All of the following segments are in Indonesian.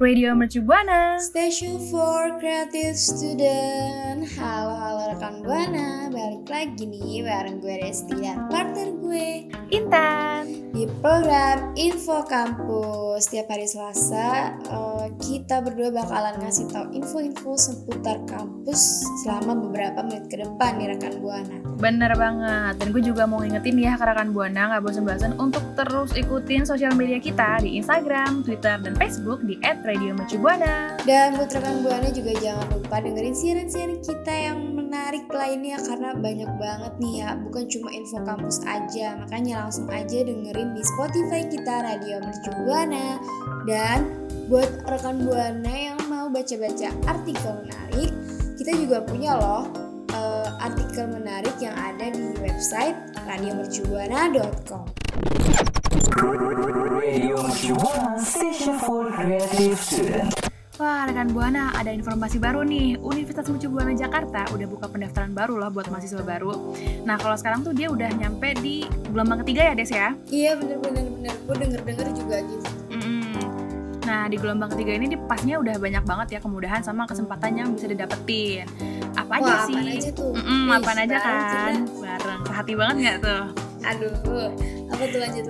Radio Mercu Buana. Station for Creative Student Halo halo rekan Buana Balik lagi nih bareng gue Resti dan partner gue Intan. Di program Info Kampus Setiap hari Selasa eh, Kita berdua bakalan ngasih tahu info-info seputar kampus Selama beberapa menit ke depan nih rekan Buana Bener banget. Dan gue juga mau ngingetin ya ke rekan Buana nggak bosan-bosan untuk terus ikutin sosial media kita di Instagram, Twitter, dan Facebook di @radiomercubuana. Dan buat rekan Buana juga jangan lupa dengerin siaran-siaran kita yang menarik lainnya karena banyak banget nih ya, bukan cuma info kampus aja. Makanya langsung aja dengerin di Spotify kita Radio Mercu Buana. Dan buat rekan Buana yang mau baca-baca artikel menarik, kita juga punya loh eh, artikel menarik yang ada di website radiomercubuana.com. Radio Buana Station for Creative Student. Wah, rekan Buana, ada informasi baru nih. Universitas Mercu Buana Jakarta udah buka pendaftaran baru loh buat mahasiswa baru. Nah, kalau sekarang tuh dia udah nyampe di gelombang ketiga ya, Des ya? Iya bener-bener bener, gue denger-denger juga gitu. Mm-mm. Nah, di gelombang ketiga ini pasnya udah banyak banget ya kemudahan sama kesempatan yang bisa didapetin. Apa aja Wah, sih? apaan aja tuh? Mm-mm, Wih, apaan aja kan? Bareng. Sehati banget nggak tuh? Aduh, apa tuh lanjut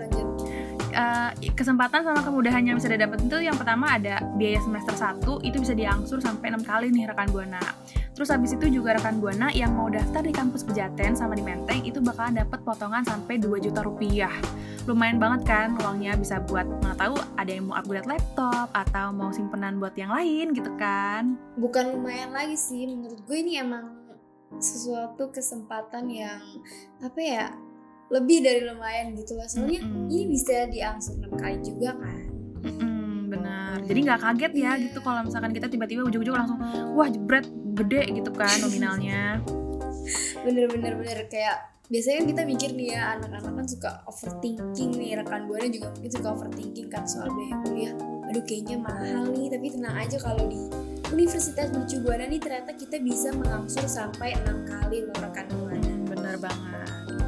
Eh, kesempatan sama kemudahan yang bisa didapetin tuh yang pertama ada biaya semester 1 itu bisa diangsur sampai 6 kali nih rekan Buana. Terus habis itu juga rekan Buana yang mau daftar di kampus Pejaten sama di Menteng itu bakalan dapat potongan sampai 2 juta rupiah. Lumayan banget kan uangnya bisa buat nggak tahu ada yang mau upgrade laptop atau mau simpenan buat yang lain gitu kan. Bukan lumayan lagi sih, menurut gue ini emang sesuatu kesempatan yang apa ya lebih dari lumayan gitu loh. Soalnya Mm-mm. ini bisa diangsur 6 kali juga kan. Benar. Jadi nggak kaget ya Iya. gitu kalau misalkan kita tiba-tiba ujung-ujung langsung wah jebret gede gitu kan nominalnya. Bener-bener bener kayak biasanya kan kita mikir nih ya anak-anak kan suka overthinking nih rekan buana juga mungkin suka overthinking kan soal biaya kuliah aduh kayaknya mahal nih tapi tenang aja kalau di Universitas Mercu Buana nih ternyata kita bisa mengangsur sampai enam kali loh rekan buana Bener banget.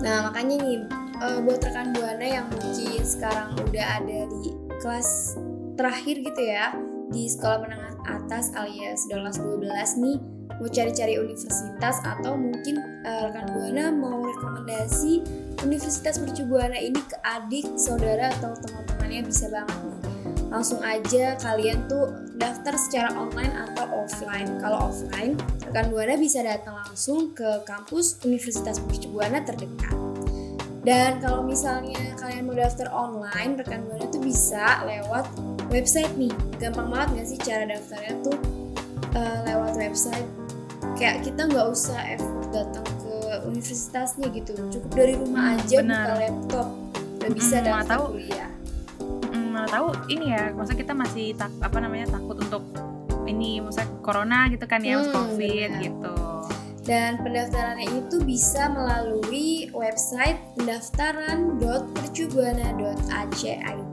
Nah makanya nih eh, buat rekan buana yang mungkin sekarang udah ada di kelas terakhir gitu ya di sekolah menengah atas alias udah kelas 12 nih mau cari-cari universitas atau mungkin eh, rekan buana mau rekomendasi Universitas Mercu Buana ini ke adik, saudara atau teman-temannya bisa banget nih. Langsung aja kalian tuh daftar secara online atau offline. Kalau offline, rekan Buana bisa datang langsung ke kampus Universitas Buana terdekat. Dan kalau misalnya kalian mau daftar online, rekan Buana tuh bisa lewat website nih. Gampang banget gak sih cara daftarnya tuh eh, lewat website. Kayak kita nggak usah effort datang ke universitasnya gitu. Cukup dari rumah aja benar. buka laptop udah bisa Mm, daftar atau- kuliah. Mm, mana tahu ini ya, masa kita masih tak apa namanya takut untuk ini, masa corona gitu kan ya, Hmm, covid benar. gitu. Dan pendaftarannya itu bisa melalui website pendaftaran.mercubuana.ac.id.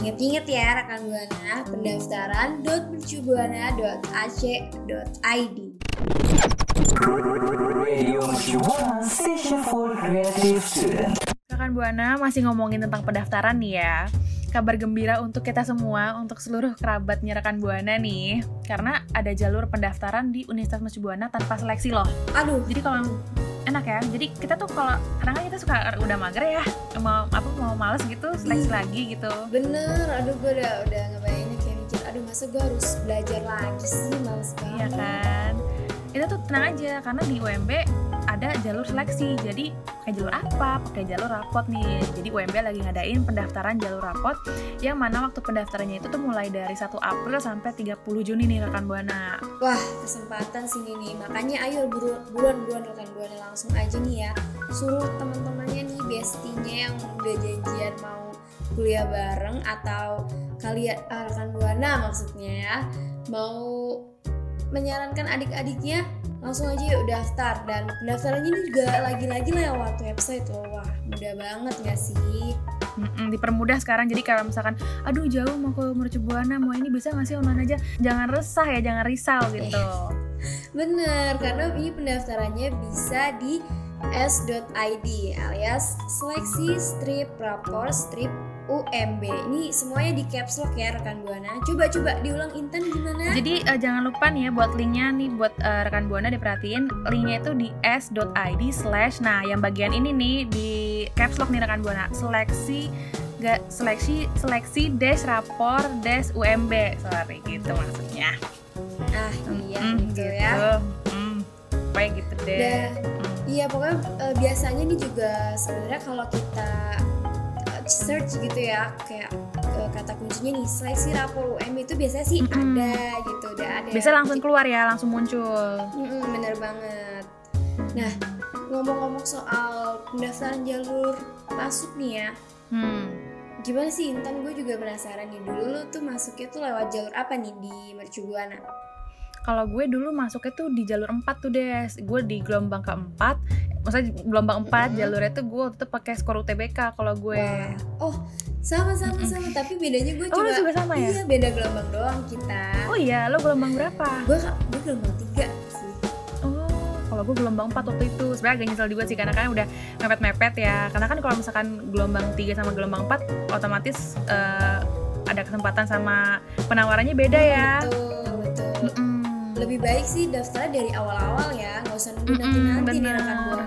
Ingat-ingat ya rekan buana, pendaftaran.mercubuana.ac.id. Radio Mercu Buana Station for Creative Student. Rekan Buana masih ngomongin tentang pendaftaran nih ya. Kabar gembira untuk kita semua, untuk seluruh kerabatnya rekan Buana nih. Karena ada jalur pendaftaran di Universitas Mercu Buana tanpa seleksi loh. Aduh, Jadi kalau enak ya. Jadi kita tuh kalau kadang kan kita suka udah mager ya, mau apa mau males gitu, seleksi lagi gitu. bener. Aduh, gue udah udah ngebayanginnya kayak mikir, aduh masa gue harus belajar lagi sih, males Iya banget. kan? Itu tuh tenang aja karena di UMB ada jalur seleksi. Jadi pakai jalur apa? Pakai jalur rapot nih. Jadi UMB lagi ngadain pendaftaran jalur rapot yang mana waktu pendaftarannya itu tuh mulai dari 1 April sampai 30 Juni nih rekan Buana. Wah, kesempatan sini nih. Makanya ayo buru- buruan-buruan rekan buana langsung aja nih ya. Suruh teman-temannya nih, bestinya yang udah janjian mau kuliah bareng atau kalian ah, rekan buana maksudnya ya mau menyarankan adik-adiknya langsung aja yuk daftar. Dan pendaftarannya ini juga lagi-lagi lewat website loh wah mudah banget gak sih? Mm-mm, dipermudah sekarang. Jadi kalau misalkan aduh jauh mau ke Mercubuana mau ini bisa nggak sih online aja? Jangan resah ya jangan risau gitu. Bener karena ini pendaftarannya bisa di s.id alias seleksi strip rapor strip UMB ini semuanya di caps lock ya rekan buana. Coba coba diulang Intan gimana? Jadi eh, jangan lupa nih ya buat linknya nih buat eh, rekan buana diperhatiin. Linknya itu di s.id slash nah yang bagian ini nih di caps lock nih rekan buana. Seleksi gak seleksi seleksi dash rapor dash UMB sorry gitu maksudnya. Ah iya Mm, gitu ya. Mm, kayak gitu deh. Mm. iya pokoknya eh, biasanya nih juga sebenarnya kalau kita search gitu ya kayak eh, kata kuncinya nih seleksi rapor UM itu biasanya sih Mm-mm. ada gitu udah ada. Bisa langsung keluar ya langsung muncul. Mm-mm, bener banget. Nah ngomong-ngomong soal pendaftaran jalur masuk nih ya. Hmm. gimana sih Intan? Gue juga penasaran nih. Dulu lu tuh masuknya tuh lewat jalur apa nih di Mercubuana kalau gue dulu masuknya tuh di jalur 4 tuh des. Gue di gelombang keempat. Maksudnya gelombang 4 Mhm. jalurnya tuh gue tuh pakai skor UTBK kalau gue. Oh sama sama Mm-mm. sama. Tapi bedanya gue oh lu juga sama ya? Iya beda gelombang doang kita. Oh iya lo gelombang berapa? Gue gue gelombang tiga sih. Oh kalau gue gelombang 4 waktu itu. Sebenarnya agak nyesel juga sih karena kan udah mepet-mepet ya. Karena kan kalau misalkan gelombang 3 sama gelombang 4 otomatis eh, ada kesempatan sama penawarannya beda ya. Betul betul. Mm-mm. Lebih baik sih daftar dari awal-awal ya. Nggak usah nunggu nanti nanti nih rekan buana.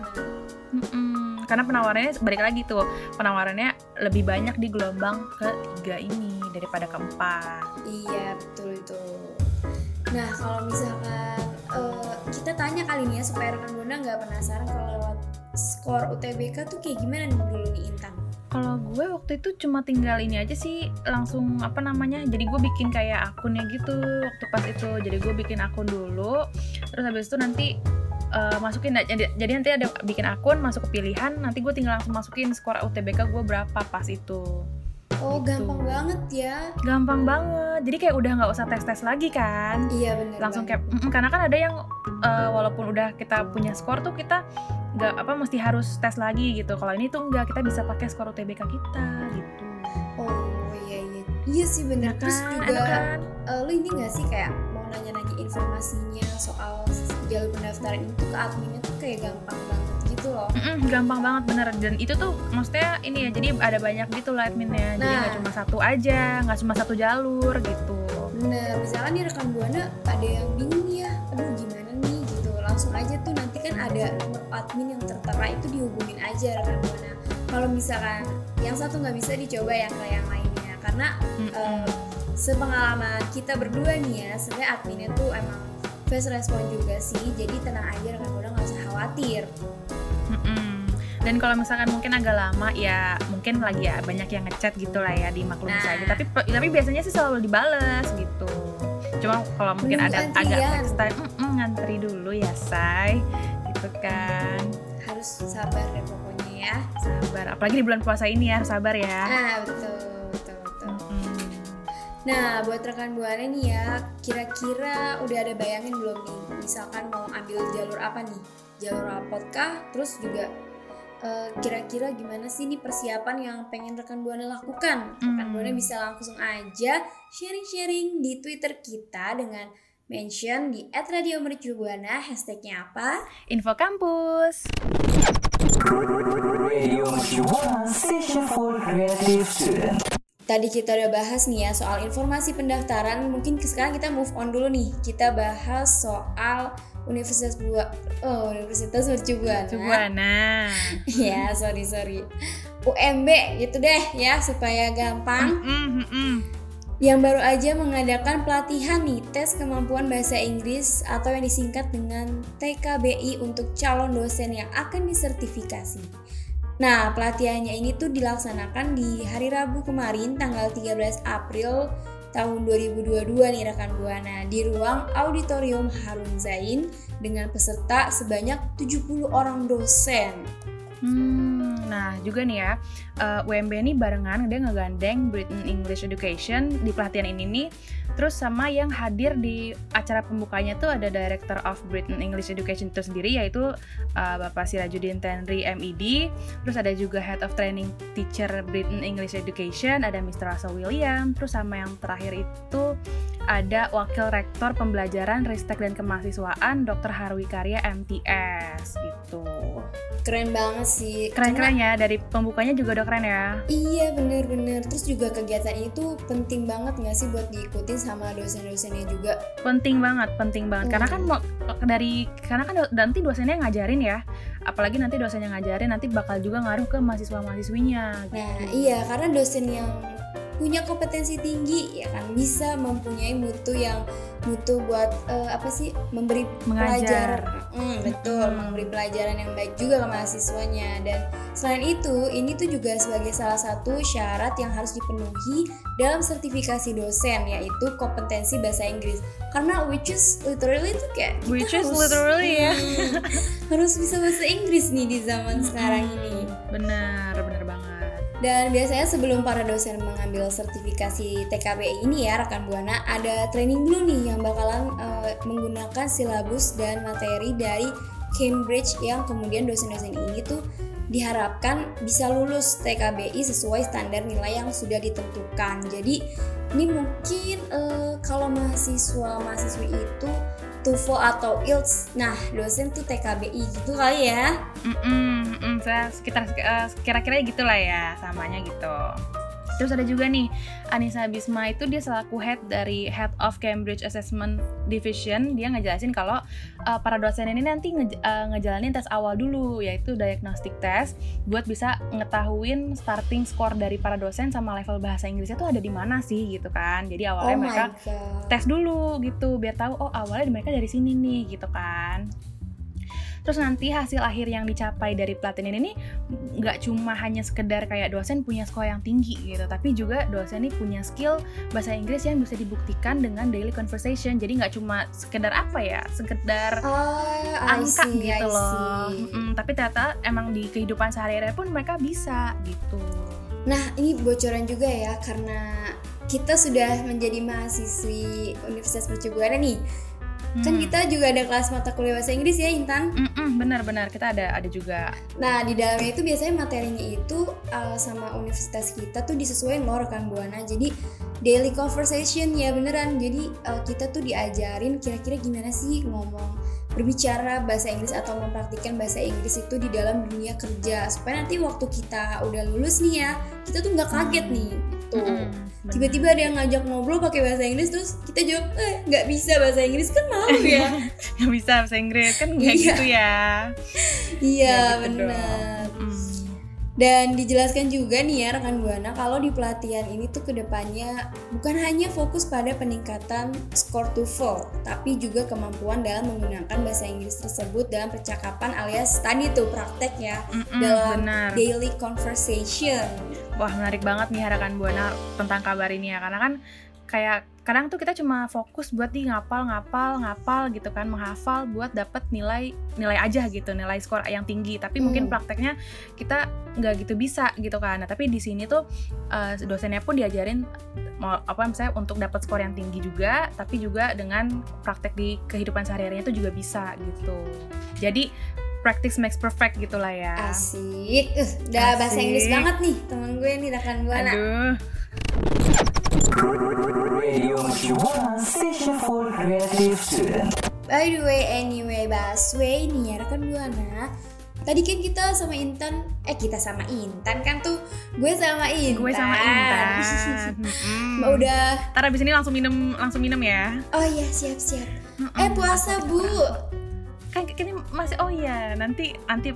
Karena penawarannya balik lagi tuh penawarannya lebih banyak di gelombang ketiga ini daripada keempat. iya betul itu. Nah kalau misalkan eh, kita tanya kali nih ya supaya rekan buana nggak penasaran kalau lewat skor UTBK tuh kayak gimana nih dulu nih Intan Kalau gue waktu itu cuma tinggal ini aja sih langsung apa namanya. Jadi gue bikin kayak akunnya gitu waktu pas itu. Jadi gue bikin akun dulu. Terus habis itu nanti eh, masukin jadi, jadi nanti ada bikin akun masuk ke pilihan nanti gue tinggal langsung masukin skor UTBK gue berapa pas itu oh Gitu. gampang banget ya. Gampang banget. Jadi kayak udah nggak usah tes tes lagi kan? Iya bener langsung kayak "Mm-mm," karena kan ada yang eh, walaupun udah kita punya skor tuh kita nggak apa mesti harus tes lagi gitu. Kalau ini tuh enggak kita bisa pakai skor UTBK kita gitu. Oh iya iya. Iya sih bener. Ya terus kan? juga kan? eh, lu ini gak sih kayak mau nanya-nanya informasinya soal jalur pendaftaran itu ke adminnya tuh kayak gampang banget gitu loh. Mm-mm, gampang banget bener. Dan itu tuh maksudnya ini ya jadi ada banyak gitu lah adminnya jadi Nah. nggak cuma satu aja nggak cuma satu jalur gitu. Bener misalkan nih rekan buana ada yang bingung ya aduh gimana nih? Gitu langsung aja tuh nanti kan ada nomor admin yang tertera itu dihubungin aja rekan buana. Kalau misalkan yang satu nggak bisa dicoba yang ke yang lainnya. Karena Mm-mm. eh, sepengalaman kita berdua nih ya sebenarnya adminnya tuh emang fast respon juga sih. Jadi tenang aja rekan buana nggak usah khawatir Mm-mm. Dan kalau misalkan mungkin agak lama ya mungkin lagi ya banyak yang ngechat gitu lah ya di maklum Nah. saja. Tapi tapi biasanya sih selalu dibales gitu. Cuma kalau mungkin ada agak next time "Mm-mm, ngantri dulu ya say gitu kan. harus sabar deh pokoknya ya Sabar. Apalagi di bulan puasa ini ya harus sabar ya. nah betul Mm. Nah, buat rekan buana nih ya, kira-kira udah ada bayangin belum nih? Misalkan mau ambil jalur apa nih? Jalur rapot kah? Terus juga eh, kira-kira gimana sih nih persiapan yang pengen rekan buana lakukan? Rekan Hmm. buana bisa langsung aja sharing-sharing di Twitter kita dengan mention di @radiomercubuana hashtagnya apa? Info kampus. Radio Mercubuana Station for Creative Student. Tadi kita udah bahas nih ya soal informasi pendaftaran. Mungkin sekarang kita move on dulu nih. Kita bahas soal Universitas Bua, oh Universitas Mercubuana. Cubuana. ya sorry sorry. UMB gitu deh ya supaya gampang. Mm, mm, mm. Yang baru aja mengadakan pelatihan nih tes kemampuan bahasa Inggris atau yang disingkat dengan TKBI untuk calon dosen yang akan disertifikasi. Nah, pelatihannya ini tuh dilaksanakan di hari Rabu kemarin tanggal 13 April tahun 2022 nih rekan Buana di ruang auditorium Harun Zain dengan peserta sebanyak 70 orang dosen. Hmm, Nah, juga nih ya, uh, eh, UMB ini barengan dia ngegandeng Britain English Education di pelatihan ini nih. Terus sama yang hadir di acara pembukanya tuh ada Director of Britain English Education itu sendiri yaitu uh, Bapak Sirajudin Tenri MED. Terus ada juga Head of Training Teacher Britain English Education, ada Mr. Russell William. Terus sama yang terakhir itu ada Wakil Rektor Pembelajaran Ristek dan Kemahasiswaan Dr. Harwi Karya MTS gitu. Keren banget sih. Keren-keren ya dari pembukanya juga udah keren ya. Iya bener-bener. Terus juga kegiatan itu penting banget nggak sih buat diikutin sama dosen-dosennya juga? Penting banget, penting banget. Hmm. Karena kan mau dari karena kan nanti dosennya ngajarin ya. Apalagi nanti dosennya ngajarin nanti bakal juga ngaruh ke mahasiswa-mahasiswinya. Gitu. Nah iya karena dosen yang punya kompetensi tinggi ya kan? Bisa mempunyai mutu yang mutu buat uh, apa sih? Memberi Mengajar. pelajaran. Hmm, betul. Hmm. memberi pelajaran yang baik juga ke mahasiswanya. Dan selain itu ini tuh juga sebagai salah satu syarat yang harus dipenuhi dalam sertifikasi dosen yaitu kompetensi bahasa Inggris. Karena which is literally itu kayak kita which harus, is literally ya. Hmm, harus bisa bahasa Inggris nih di zaman hmm, sekarang ini. Benar benar dan biasanya sebelum para dosen mengambil sertifikasi TKB ini ya rekan Buana ada training dulu nih yang bakalan uh, menggunakan silabus dan materi dari Cambridge yang kemudian dosen-dosen ini tuh diharapkan bisa lulus TKBI sesuai standar nilai yang sudah ditentukan. Jadi ini mungkin uh, kalau mahasiswa mahasiswi itu TOEFL atau IELTS. Nah, dosen tuh TKBI gitu kali ya. Mm -mm, mm, saya sekitar uh, kira-kira gitulah ya, samanya gitu. Terus ada juga nih Anissa Bisma itu dia selaku head dari Head of Cambridge Assessment Division dia ngejelasin kalau uh, para dosen ini nanti nge, uh, ngejalanin tes awal dulu yaitu diagnostic test buat bisa ngetahuin starting score dari para dosen sama level bahasa Inggrisnya tuh ada di mana sih gitu kan. Jadi awalnya oh mereka tes dulu gitu biar tahu oh awalnya mereka dari sini nih gitu kan. Terus nanti hasil akhir yang dicapai dari pelatihan ini nggak cuma hanya sekedar kayak dosen punya skor yang tinggi gitu, tapi juga dosen ini punya skill bahasa Inggris yang bisa dibuktikan dengan daily conversation. Jadi nggak cuma sekedar apa ya, sekedar oh, angka see, gitu loh. Mm, tapi ternyata emang di kehidupan sehari-hari pun mereka bisa gitu. Nah ini bocoran juga ya karena kita sudah menjadi mahasiswi Universitas Mercubuana nih Kan hmm. kita juga ada kelas mata kuliah bahasa Inggris ya Intan. Benar-benar kita ada ada juga. Nah di dalamnya itu biasanya materinya itu uh, sama universitas kita tuh disesuaikan loh rekan buana. Jadi daily conversation ya beneran. Jadi uh, kita tuh diajarin kira-kira gimana sih ngomong berbicara bahasa Inggris atau mempraktikkan bahasa Inggris itu di dalam dunia kerja supaya nanti waktu kita udah lulus nih ya kita tuh nggak kaget nih gitu. Mm-hmm tiba-tiba ada yang ngajak ngobrol pakai bahasa Inggris terus kita jawab eh nggak bisa bahasa Inggris kan malu ya nggak bisa bahasa Inggris kan nggak iya. gitu ya iya gitu benar dan dijelaskan juga nih ya rekan buana kalau di pelatihan ini tuh ke depannya bukan hanya fokus pada peningkatan skor TOEFL, tapi juga kemampuan dalam menggunakan bahasa Inggris tersebut dalam percakapan alias tadi tuh praktek ya mm -mm, dalam benar. daily conversation. Wah menarik banget nih rekan buana tentang kabar ini ya. Karena kan kayak kadang tuh kita cuma fokus buat di ngapal ngapal ngapal gitu kan menghafal buat dapat nilai nilai aja gitu nilai skor yang tinggi. Tapi hmm. mungkin prakteknya kita nggak gitu bisa gitu kan. Nah tapi di sini tuh uh, dosennya pun diajarin mau apa misalnya untuk dapat skor yang tinggi juga tapi juga dengan praktek di kehidupan sehari-harinya itu juga bisa gitu. Jadi practice makes perfect gitu lah ya asik uh, udah asik. bahasa Inggris banget nih temen gue nih rekan gue aduh By the way, anyway, Baswe ini ya rekan buana. Tadi kan kita sama Intan, eh kita sama Intan kan tuh gue sama Intan. Gue sama Intan. hmm. Udah. Ntar abis ini langsung minum, langsung minum ya. Oh iya siap siap. eh puasa bu kan ini masih oh iya nanti nanti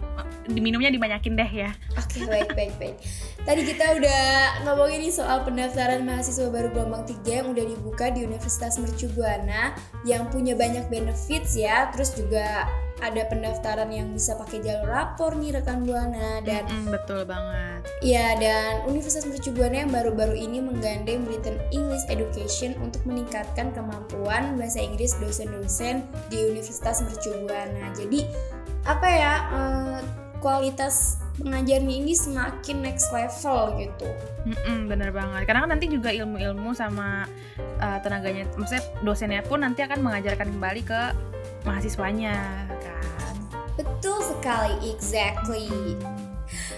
diminumnya dibanyakin deh ya. Oke okay, baik baik baik. Tadi kita udah ngomongin nih soal pendaftaran mahasiswa baru gelombang 3 yang udah dibuka di Universitas Mercu Buana yang punya banyak benefits ya terus juga ada pendaftaran yang bisa pakai jalur rapor nih rekan buana dan mm -hmm, betul banget. Iya dan Universitas Mercu Buana yang baru-baru ini menggandeng Britain English Education untuk meningkatkan kemampuan bahasa Inggris dosen-dosen di Universitas Mercu Buana. Jadi apa ya uh, kualitas pengajarnya ini semakin next level gitu. Mm-mm, bener banget. Karena kan nanti juga ilmu-ilmu sama uh, tenaganya, maksudnya dosennya pun nanti akan mengajarkan kembali ke mahasiswanya, kan? Betul sekali, exactly.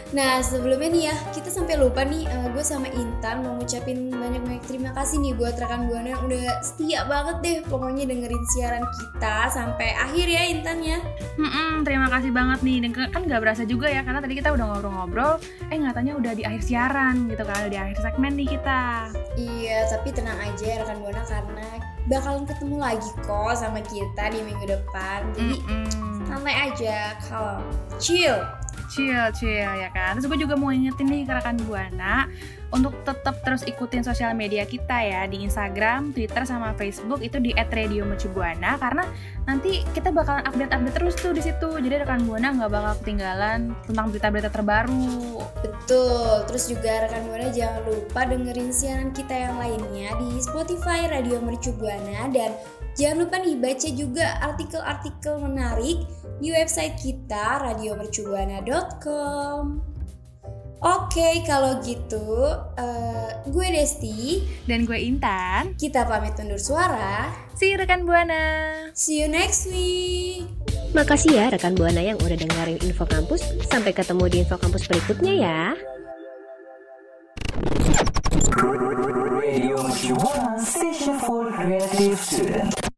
Nah sebelumnya nih ya kita sampai lupa nih uh, gue sama Intan mau ngucapin banyak-banyak terima kasih nih buat rekan buana yang udah setia banget deh pokoknya dengerin siaran kita sampai akhir ya Intan ya. Hmm, terima kasih banget nih. Dan kan nggak berasa juga ya karena tadi kita udah ngobrol-ngobrol, eh ngatanya udah di akhir siaran gitu kan, di akhir segmen nih kita. Iya tapi tenang aja ya rekan buana karena bakalan ketemu lagi kok sama kita di minggu depan. Jadi Mm-mm. santai aja, calm, chill. Chill chill ya kan? Terus gue juga mau ingetin nih ke rekan buana untuk tetap terus ikutin sosial media kita ya di Instagram, Twitter sama Facebook itu di @radiomercubuana karena nanti kita bakalan update-update terus tuh di situ. Jadi rekan buana nggak bakal ketinggalan tentang berita-berita terbaru. Betul, terus juga rekan Buana jangan lupa dengerin siaran kita yang lainnya di Spotify Radio Mercu Buana dan jangan lupa nih baca juga artikel-artikel menarik di website kita radiomercubuana.com. Oke, kalau gitu eh, gue Desti, Dan gue Intan, kita pamit undur suara. si rekan buana. See you next week. Makasih ya rekan Buana yang udah dengerin Info Kampus. Sampai ketemu di Info Kampus berikutnya ya. Radio station for creative.